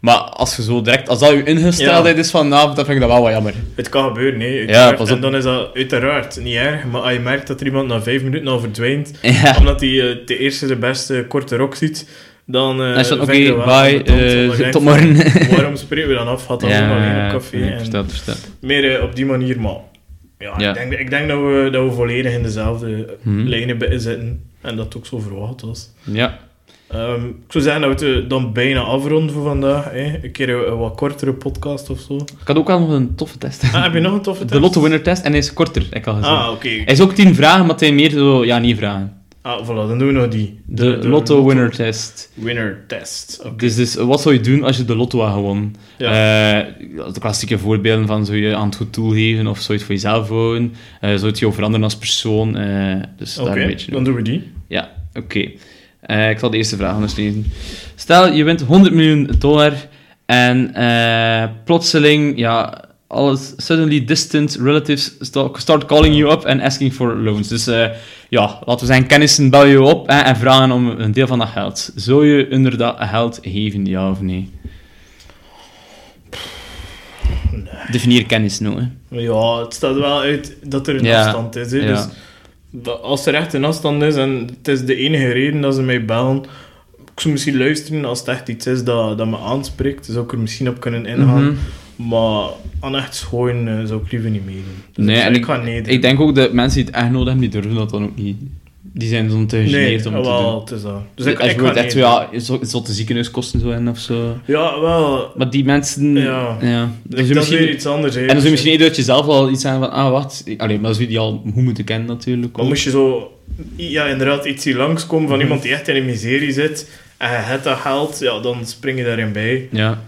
Maar als je zo direct, als dat je ingesteldheid is vanavond, dan vind ik dat wel wat jammer. Het kan gebeuren, nee. Ja, uiteraard. pas op. En dan is dat uiteraard niet erg. Maar als je merkt dat er iemand na vijf minuten al verdwijnt, (laughs) Ja. omdat hij eh, de eerste de beste korte rok ziet, dan dat, vind oké, dat wel bye, eh, tot van, morgen. (laughs) Waarom spreken we dan af? Had dan gewoon alleen op café. nee, meer op die manier, maar... Ja, Ja. Ik, denk, ik denk dat we, dat we volledig in dezelfde Mhm. lijnen zitten. En dat het ook zo verwacht was. Ja. Ehm, ik zou zeggen dat we het eh, dan bijna afronden voor vandaag. Hè. Een keer een, een wat kortere podcast of zo. Ik had ook wel nog een toffe test. Ah, heb je nog een toffe De test? Lotto Winner test, en hij is korter, heb ik al gezien. Ah, oké. Hij is ook 10 vragen, maar het zijn meer zo, ja, niet vragen. Ah, voilà, dan doen we nog die. De, Lotto Winner Test. Winner Test. Oké. Dus, dus wat zou je doen als je de Lotto had gewonnen? Ja. Eh, de klassieke voorbeelden van zou je aan het goed doel geven of zou je het voor jezelf houden? Eh, zou het je veranderen als persoon? Eh, dus daar een beetje. dan doen we die. Ja, oké. Eh, ik zal de eerste vraag anders lezen. Stel, je wint 100 miljoen dollar en eh, plotseling, ja, alles, suddenly distant relatives sta- start calling you up and asking for loans. Dus eh, ja, laten we zeggen, kennissen bellen je op en vragen om een deel van dat geld. Zou je inderdaad geld geven, ja of nee? Definieer kennis nou, hè. Ja, het staat wel uit dat er een Ja, afstand is. Hè. ja. Dus dat- als er echt een afstand is en het is de enige reden dat ze mij bellen, ik zou misschien luisteren als het echt iets is dat, dat me aanspreekt. Zou ik er misschien op kunnen ingaan. Mhm. Maar aan echt schooien eh, zou ik liever niet meedoen. Dus Nee, ik, en ik ik, ga nee doen. ik denk ook dat mensen die het echt nodig hebben, die durven dat dan ook niet. Die zijn zo'n te Nee, om het te doen. wel, het is dat. Dus ik, Als je ik echt zo, ja, zo- zotte ziekenhuiskosten zo in of zo. Ja, wel. Maar die mensen... Ja. ja. Dat, Dan zou is misschien, weer iets anders. hè. en dan zou je misschien niet uit jezelf al iets zeggen van, ah, wat? Allee, maar dan zou je die al goed moeten kennen natuurlijk. Maar moest je zo, ja, inderdaad, iets zien langskomen van Mhm. iemand die echt in een miserie zit en je hebt dat geld, ja, dan spring je daarin bij. Ja.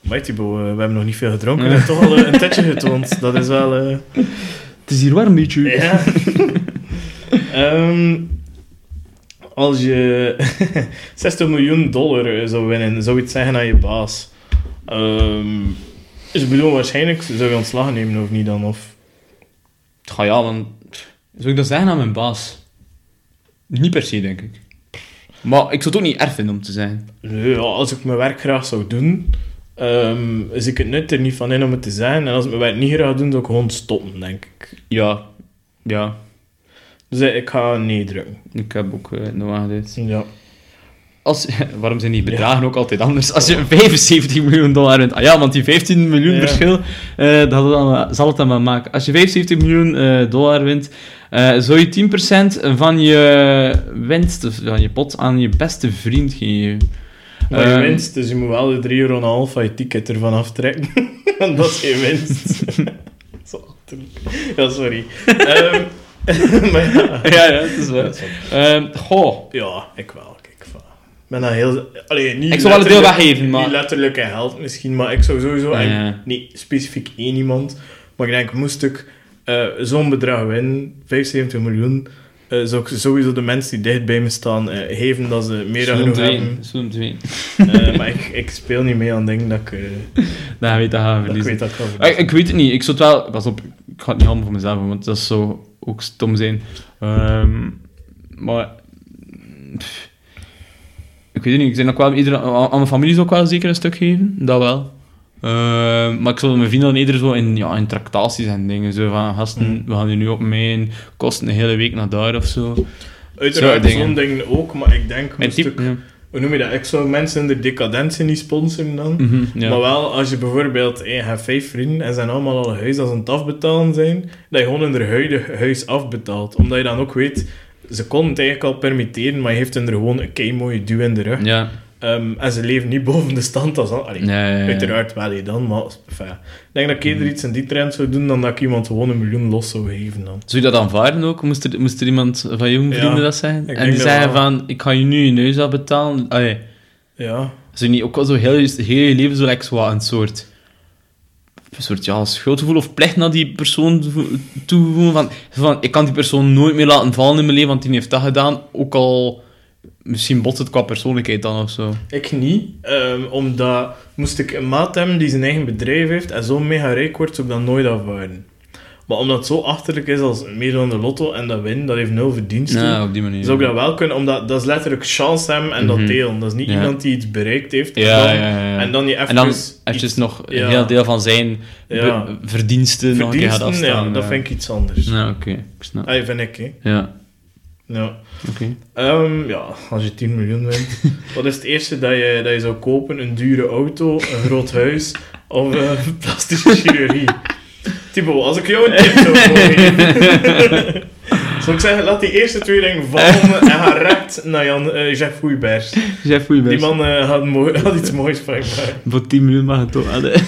Maar Thibaut, eh, we hebben nog niet veel gedronken. Ja. We hebben toch al eh, een tetje getoond. Dat is wel... eh, (laughs) Het is hier warm, beetje. ja. (laughs) Ehm, als je (laughs) 60 miljoen dollar eh, zou winnen, zou je het zeggen aan je baas. Ehm, dus ik bedoel, waarschijnlijk zou je ontslag nemen of niet dan? Of... Ga ja, want... Zou ik dat zeggen aan mijn baas? Niet per se, denk ik. Maar ik zou het ook niet erg vinden om te zijn. Ja, als ik mijn werk graag zou doen, ehm is ik het nut er niet van in om het te zijn. En als ik mijn werk niet graag doe, zou ik gewoon stoppen, denk ik. Ja. Ja. Dus eh, ik ga nee drukken. Ik heb ook uh, nog aangeduid. Ja. Als, (laughs) waarom zijn die bedragen ook altijd anders? Als je 75 miljoen dollar wint... Ah ja, want die 15 miljoen Ja. verschil, eh, dat dan, zal het dan wel maken. Als je 75 miljoen eh, dollar wint, eh, zou je 10% van je winst, van je pot, aan je beste vriend geven. Maar je winst, dus je moet wel de 3,5 euro van je ticket ervan aftrekken. (laughs) Want dat is je winst. (laughs) Zo. Ja, sorry. Ehm, (laughs) maar ja. ja, ja, het is wel. Ehm, goh. Ja, ik wel. Ik ben dat heel... Allee, niet Ik zou wel een deel weggeven, maar- Niet letterlijk in geld misschien, maar ik zou sowieso... Ja. niet specifiek één iemand, maar ik denk, moest ik eh, zo'n bedrag winnen, 75 miljoen, eh, zou ik sowieso de mensen die dicht bij me staan eh, geven dat ze meer dan genoeg hebben. Zo'n twee. Eh, maar ik, ik speel niet mee aan dingen dat ik, (laughs) Dan weet dat gaan ik weet dat ik ga Ik, verliezen. ik weet het niet. Ik zou het wel... Pas op, ik ga het niet allemaal voor mezelf want dat zou ook stom zijn. Ehm, maar... pff, ik weet het niet. Ik, zijn ook wel, ieder, aan aan mijn familie zou ik wel zeker een stuk geven. Dat wel. Ehm, maar ik zou mijn vrienden dan eerder zo in, ja, in tractaties en dingen. Zo van, gasten, Mm. we gaan hier nu op mijn kosten een hele week naar daar of zo. Uiteraard zo'n dingen ook, maar ik denk, type... Ja. hoe noem je dat? Ik zou mensen in de decadentie niet sponsoren dan. Mhm, ja. Maar wel, als je bijvoorbeeld, hey, je hebt vijf vrienden en ze zijn allemaal al een huis als ze aan het afbetalen zijn, dat je gewoon hun huidige huis afbetaalt. Omdat je dan ook weet, ze konden het eigenlijk al permitteren, maar je heeft hun er gewoon een kei mooie duw in de rug. Ja. Ehm, en ze leven niet boven de stand als al. Allee, Ja, ja, ja. Uiteraard wel, hè, dan, maar enfin, ik denk dat ik eerder iets in die trend zou doen dan dat ik iemand gewoon een miljoen los zou geven dan. Zou je dat aanvaarden ook? Moest er, moest er iemand van je vrienden Ja, dat zeggen? ik En die zeggen van, ik ga je nu je neus afbetalen. Allee, Ja. zou je niet ook wel zo heel, je- heel je leven zo, like, zo wat een soort... Een soort ja, schuldgevoel of plicht naar die persoon vo- toevoegen. Van, van, ik kan die persoon nooit meer laten vallen in mijn leven, want die heeft dat gedaan. Ook al misschien botst het qua persoonlijkheid dan of zo. Ik niet, ehm, omdat moest ik een maat hebben die zijn eigen bedrijf heeft en zo mega rijk wordt, zou ik dat nooit afwaarden. Maar omdat het zo achterlijk is als meer dan de lotto en dat win, dat heeft nul verdiensten, Ja, op die manier. zou ik dat wel kunnen, omdat dat is letterlijk chance hebben en Mhm. dat delen. Dat is niet Ja. iemand die iets bereikt heeft en, Ja, dan, ja, ja. en dan je even En dan iets- eventjes nog een heel deel van zijn be- verdiensten nog een keer gaat verdiensten, afstaan. ja, dat vind ik iets anders. Ja, oké. Ik snap. Ah, vind ik, hè. Ja, Ja. oké. Ehm, ja, als je 10 miljoen wint, (laughs) wat is het eerste dat je, dat je zou kopen? Een dure auto, een groot huis of eh, (laughs) plastische chirurgie? Thibaut, als ik jou een tip zou (laughs) Zou ik zeggen, laat die eerste twee dingen vallen en ga recht naar Jan, eh, Jeff Hoeibers. Jeff Die man eh, had, mooi, (laughs) had iets moois van. Voor 10 miljoen mag het toch hadden. (laughs)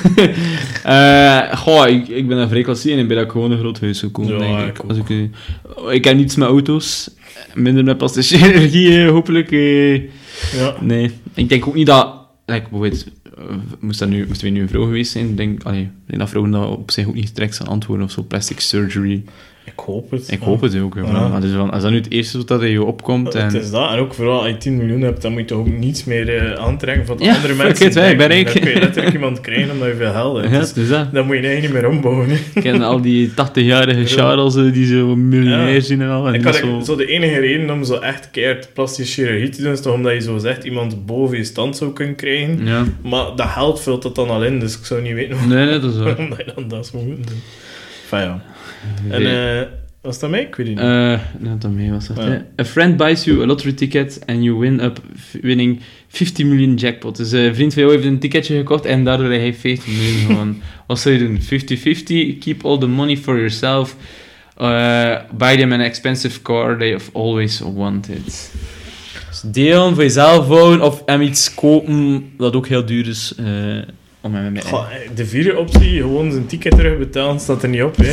Eh, goh, ik, ik ben een vrij klassiek en ik ben ook gewoon een groot huis gekomen, Ja, denk ik ik. Als ik, eh, ik heb niets met auto's. Minder met plastische chirurgie, eh, hopelijk. eh. Ja. nee. Ik denk ook niet dat... Like, bijvoorbeeld, eh, moest, dat nu, moest we nu een vrouw geweest zijn, ik denk, ik denk dat vrouwen dat op zich ook niet direct gaan antwoorden of zo. Plastic surgery. Ik hoop het. Ik hoop het ook. hè, Ja. dus als dat nu het eerste is dat er je opkomt... Het En, is dat. En ook vooral als je 10 miljoen hebt, dan moet je ook niets meer eh, aantrekken van de Ja, andere mensen. it, wij, ben ik. Dan kun je letterlijk iemand krijgen omdat je veel geld hebt. ja, Dus dus dat. dan moet je eigenlijk niet meer ombouwen. hè. Ik ken al die 80-jarige Charles eh, die zo miljonair Ja. zijn en al. En Ik had zo... zo... de enige reden om zo echt keihard plastische chirurgie te doen, is toch omdat je zo zegt iemand boven je stand zou kunnen krijgen. Ja. Maar dat geld vult dat dan al in, dus ik zou niet weten Nee, nee, dat is waar. waarom dat je dan dat zou moeten doen. Enfin ja. En eh was dat mij? Ik weet het niet. Eh, nee, dat mee was dat. Ja. hè. A friend buys you a lottery ticket and you win up winning 50 miljoen jackpot. Dus eh, een vriend van jou heeft een ticketje gekocht en daardoor heb hij 50 miljoen (laughs) gewonnen. Wat zou je doen? 50-50, keep all the money for yourself. Uh, buy them an expensive car they have always wanted. Dus delen voor jezelf of hem iets kopen dat ook heel duur is. eh, om Goh, de vierde optie, gewoon zijn ticket terugbetalen, staat er niet op. Hè.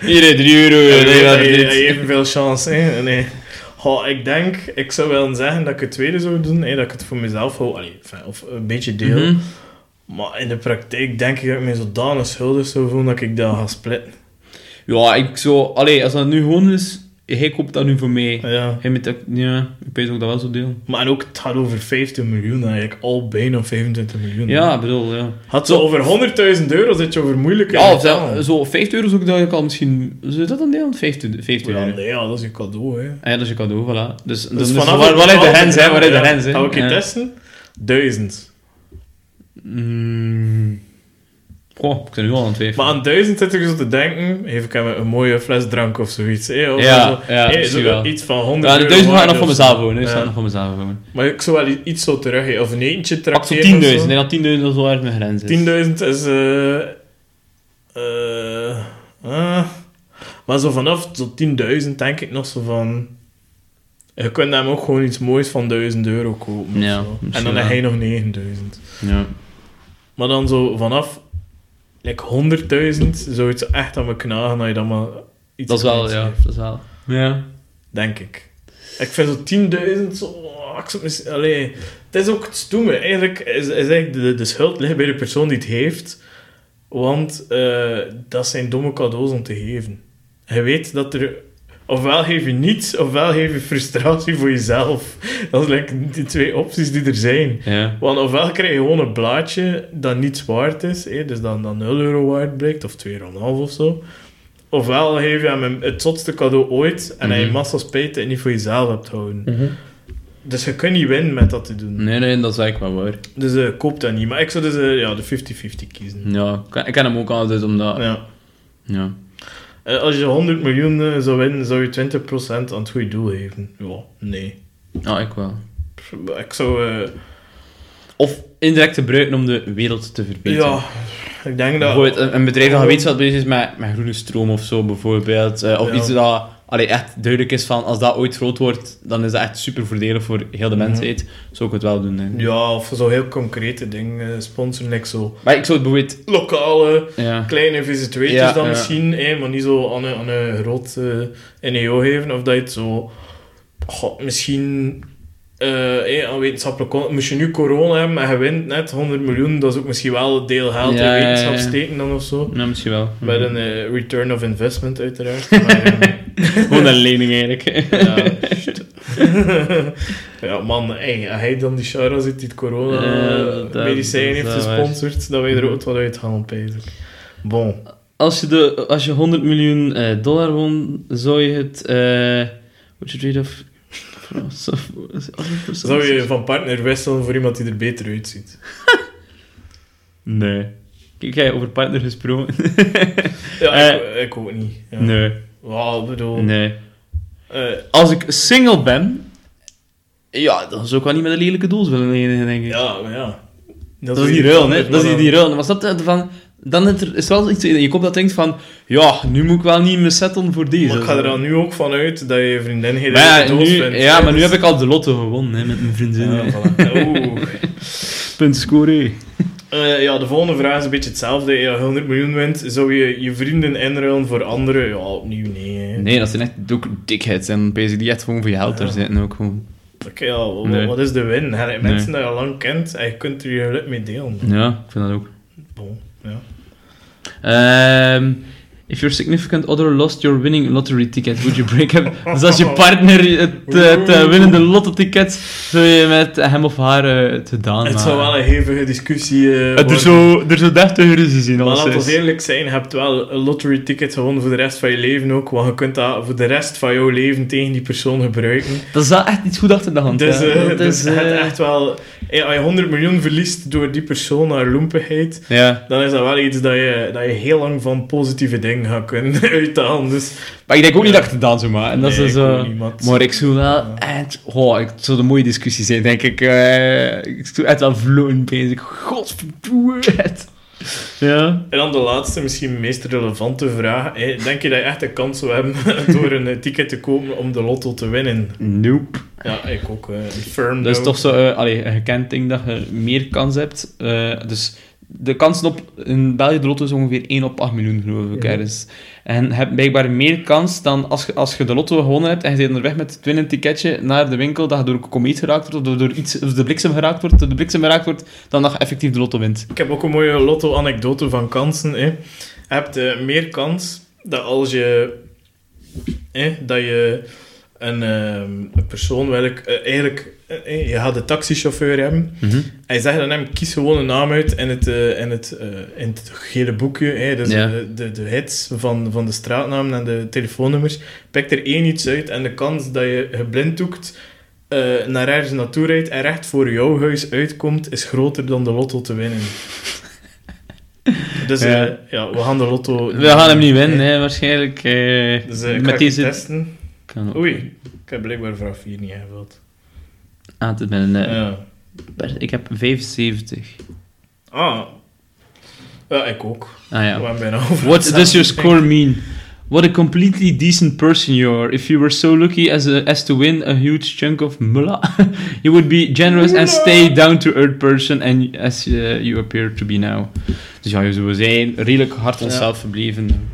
(laughs) Hier, 3 euro. Nee, dat je, dit. dat je evenveel chance hè. Nee. Goh, ik denk, ik zou wel zeggen dat ik het tweede zou doen, hè, dat ik het voor mezelf hou, Allee, of een beetje deel. Mhm. Maar in de praktijk denk ik dat ik me zodanig schuldig zou voelen dat ik dat ga splitten. Ja, ik zo... Allee, als dat nu gewoon is... Hij koopt dat nu voor mij. Ja. Hij met dat... Ja, ik weet ook dat wel zo deel. Maar en ook, het gaat over 50 miljoen eigenlijk, al bijna 25 miljoen. Ja, ik bedoel, ja. Had zo over 100.000 euro zit je over moeilijke Ja, of zo, zo 50 euro zou ik dat al misschien... Je dat dan delen? 50, 50 Ja, euro. nee, ja, dat is je cadeau, hè. Ah ja, dat is je cadeau, voilà. Dus, dus, Dus vanaf waar, is de grens, hè? Waar is de grens, hè? Ga ik je Ja. testen? Duizend. Mm. Goh, ik ben nu al aan het twijfelen. Maar aan duizend zit ik zo te denken, geef ik hem een mooie fles drank of zoiets. Of Ja, zo, ja, zo wel. Iets van 100 Ja, de duizend ga ik nog voor of mezelf wonen. Dus Ja. nog voor mezelf. Maar ik zou wel iets zo terug Of een eentje Pak zo trakteren. 10.000. of zo. Nee, dat 10.000 dat zo erg mijn grens is. 10.000 is... eh eh, ah. maar zo vanaf zo 10.000 denk ik nog zo van... Je kunt hem ook gewoon iets moois van 1000 euro kopen. Ja. En dan heb wel. hij nog 9000. Ja. Maar dan zo vanaf like 100.000 zou het zo echt aan me knagen dat je dan maar iets Dat is wel, ja. Dat is wel. Ja. Denk ik. Ik vind zo 10.000 zo... oh, ik zou mis- allee, het is ook het stoeme. Eigenlijk is, is eigenlijk de, de schuld ligt bij de persoon die het heeft. Want eh, dat zijn domme cadeaus om te geven. Je weet dat er... Ofwel geef je niets, ofwel geef je frustratie voor jezelf. Dat zijn like die twee opties die er zijn. Ja. Want ofwel krijg je gewoon een blaadje dat niets waard is, hè, dus dan, dan 0 euro waard blijkt, of 2,5 euro of zo. Ofwel geef je hem het zotste cadeau ooit en hij Mhm. massa spijt dat je het niet voor jezelf hebt houden. Dus je kunt niet winnen met dat te doen. Nee, nee, dat is eigenlijk wel waar. Dus eh, koop dat niet. Maar ik zou dus eh, ja, de 50-50 kiezen. Ja, ik ken- ik ken hem ook altijd omdat... Ja. Ja. Eh, als je 100 miljoen eh, zou winnen, zou je 20% aan het goede doel geven. Ja, nee. Ja, ik wel. Ik zou... eh, Of indirect gebruiken om de wereld te verbeteren. ja, ik denk dat... Bijvoorbeeld een, bedrijf dat weet wat bezig is met, met groene stroom of zo, bijvoorbeeld. Of Ja. iets dat allee, echt duidelijk is van, als dat ooit groot wordt, dan is dat echt super voordelig voor heel de Mhm. mensheid. Zou ik het wel doen, hè. Ja, of zo heel concrete dingen eh, sponsoren, like zo Maar ik zou het bijvoorbeeld... lokale Ja. kleine visiteurtjes Ja, dan ja. misschien, hè, maar niet zo aan een, aan een groot eh, NEO geven, of dat je het zo... goh, misschien... eh hè, aan wetenschappelijk... Moest je nu corona hebben en je wint net 100 miljoen, dat is ook misschien wel een deel geld Ja, in ja, ja, wetenschap ja. steken dan of zo. Nou, misschien wel. Met een eh, return of investment, uiteraard. (laughs) Maar, eh, (laughs) Gewoon een lening, eigenlijk. ja, shit. (laughs) ja, man, hey, als hij dan die Shara zit die het dat- corona-medicijn dat heeft gesponsord, dan weet je er ook wat uit gaan, pezen. Bon. Als je, de, als je 100 miljoen eh, dollar won, zou je het... eh Would you trade of... (laughs) Zou je van partner wisselen voor iemand die er beter uitziet? Nee. Kijk, jij over partner gesproken? Ja, Eh, ik, ik ook niet. Ja. Nee. Wel, ik bedoel... Nee. eh, Als ik single ben, ja, dan zou ik wel niet met een lelijke doos willen lenen, denk ik. ja, maar ja. dat is die ruil, hè. Dat is die, ruil. Maar snap je, van, dan is er is wel iets in je kop dat denkt van, ja, nu moet ik wel niet me settelen voor deze. Maar ik ga er dan nu ook van uit dat je vriendin geen ja, doos nu, vindt. ja, maar nu heb ik al de lotto gewonnen hè, met mijn vriendin. Ja, voilà. (laughs) Oeh. Punt score. Eh, ja, de volgende vraag is een beetje hetzelfde. Je 100 miljoen wint, zou je je vrienden inruilen voor anderen? Ja, opnieuw nee. hè. Nee, dat zijn echt ook dikheads. En bezig die echt gewoon voor je geld er Ja. zitten ook gewoon. Oké, ja, Nee. wat is de win? Hè, Nee. Mensen die je al lang kent en je kunt er je geluk mee delen. Ja, ik vind dat ook. Bon, ja. Ehm, if your significant other lost your winning lottery ticket, would you break up? (laughs) dus als je partner het, het eh, winnende lotto-ticket, zou je met hem of haar eh, het gedaan Het zou wel een hevige discussie eh, Het er worden. zo, er zo deftige ruzie zien Maar als laten we eerlijk zijn, je hebt wel een lottery ticket gewonnen voor de rest van je leven ook, want je kunt dat voor de rest van jouw leven tegen die persoon gebruiken. Dat is wel echt iets goed achter de hand. Dus, ja. eh, Dat dus is, je hebt eh, echt wel... eh, Als je 100 miljoen verliest door die persoon haar loempigheid, Ja. dan is dat wel iets dat je, dat je heel lang van positieve dingen gaat kunnen uithalen. Dus, Maar ik denk ook niet Ja. dat ik het gedaan zou maken. En dat nee, is zo... niet, maar het- Maar ik zou wel Ja. echt... Oh, ik, het zou een mooie discussie zijn, denk ik. Eh, ik zou echt wel vloeien bezig. Godverdomme. het. Ja. En dan de laatste, misschien meest relevante vraag. Denk je dat je echt een kans zou hebben (laughs) door een eh, ticket te kopen om de lotto te winnen? Nope. Ja, ik ook. eh, Een firm Dat is toch zo... eh, allee, een gekend ding dat je meer kans hebt. Eh, dus de kansen op... In België de lotto is ongeveer 1 op 8 miljoen, geloof ik. Ja. ergens. En je hebt blijkbaar meer kans dan als je, als je de lotto gewonnen hebt en je bent onderweg met het winnend ticketje naar de winkel, dat je door een komeet geraakt wordt, of door iets, of de bliksem geraakt wordt, door de bliksem geraakt wordt, dan dat je effectief de lotto wint. Ik heb ook een mooie lotto-anekdote van kansen. Hè. Je hebt eh, meer kans dat als je... Hè, dat je een, ehm, een persoon... Welk, eh, eigenlijk, je gaat een taxichauffeur hebben. En je zegt aan hem, kies gewoon een naam uit in het, eh, in het, eh, in het gele boekje. Dus de, de, de hits van, van de straatnamen en de telefoonnummers. Pik er één iets uit en de kans dat je geblinddoekt eh naar ergens naartoe rijdt en recht voor jouw huis uitkomt, is groter dan de lotto te winnen. Dus eh, Ja. ja, we gaan de lotto... We gaan hem niet winnen, hè, waarschijnlijk. eh, Dus eh, ik ga met deze... testen. Oei, ik heb blijkbaar vraag 4 niet ingevuld. Ah, het eh, Ja. Ik heb 75. Ah. Ja, ik ook. Ah ja. We hebben bijna over What does your score mean? What a completely decent person you are. If you were so lucky as, a, as to win a huge chunk of mullah, (laughs) you would be generous and stay down to earth person and as uh, you appear to be now. Dus ja, we zijn redelijk hard onszelf verbleven.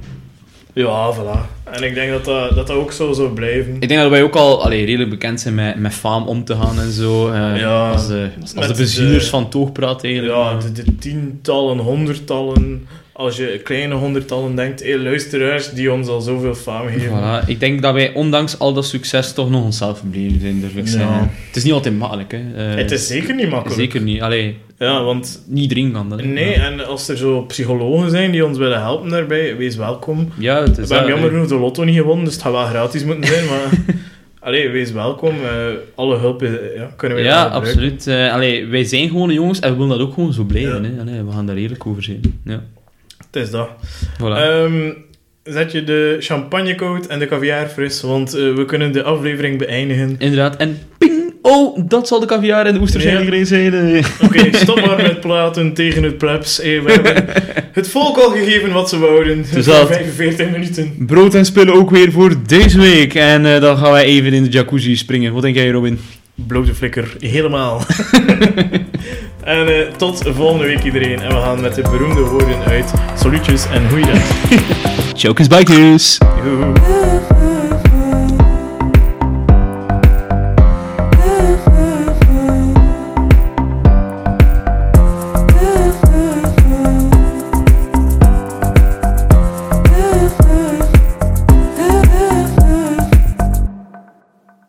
Ja, voilà. En ik denk dat dat, dat, dat ook zo zou blijven. Ik denk dat wij ook al allee, redelijk bekend zijn met, met faam om te gaan en zo. eh, Ja, als de, als de bezielers de- van Toogpraat eigenlijk. Ja, de, de tientallen, honderdtallen, als je kleine honderdtallen denkt, hey, luisteraars die ons al zoveel faam geven. Voilà. Ik denk dat wij ondanks al dat succes toch nog onszelf verbleven zijn, durf ik Ja. zeggen. Het is niet altijd makkelijk, hè. Eh, Het is zeker niet makkelijk. Zeker niet. Allee, Ja, want niet iedereen kan dat. nee, Ja. en als er zo psychologen zijn die ons willen helpen daarbij, wees welkom. Ja, het is We hebben jammer hè. genoeg de lotto niet gewonnen, dus het gaat wel gratis moeten zijn, maar... (laughs) Allee, wees welkom. eh, alle hulp eh, ja, kunnen wij Ja, absoluut. Eh, allee, wij zijn gewoon jongens en we willen dat ook gewoon zo blijven. Hè. Allee, we gaan daar eerlijk over zijn. Ja. Het is dat. Voilà. Ehm, zet je de champagne koud en de caviar fris, want eh, we kunnen de aflevering beëindigen. Inderdaad. En ping! Oh, dat zal de caviar en de oesters Ja. zijn. Oké, stop maar met praten tegen het plebs. Hey, we hebben (laughs) het volk al gegeven wat ze wouden. Dus dat- 45 minuten. Brood en spullen ook weer voor deze week. En eh, dan gaan wij even in de jacuzzi springen. Wat denk jij, Robin? Blote flikker, helemaal. (laughs) en eh, tot volgende week iedereen. En we gaan met de beroemde woorden uit. Salutjes en goeiedag. (laughs) Chokers Bikers!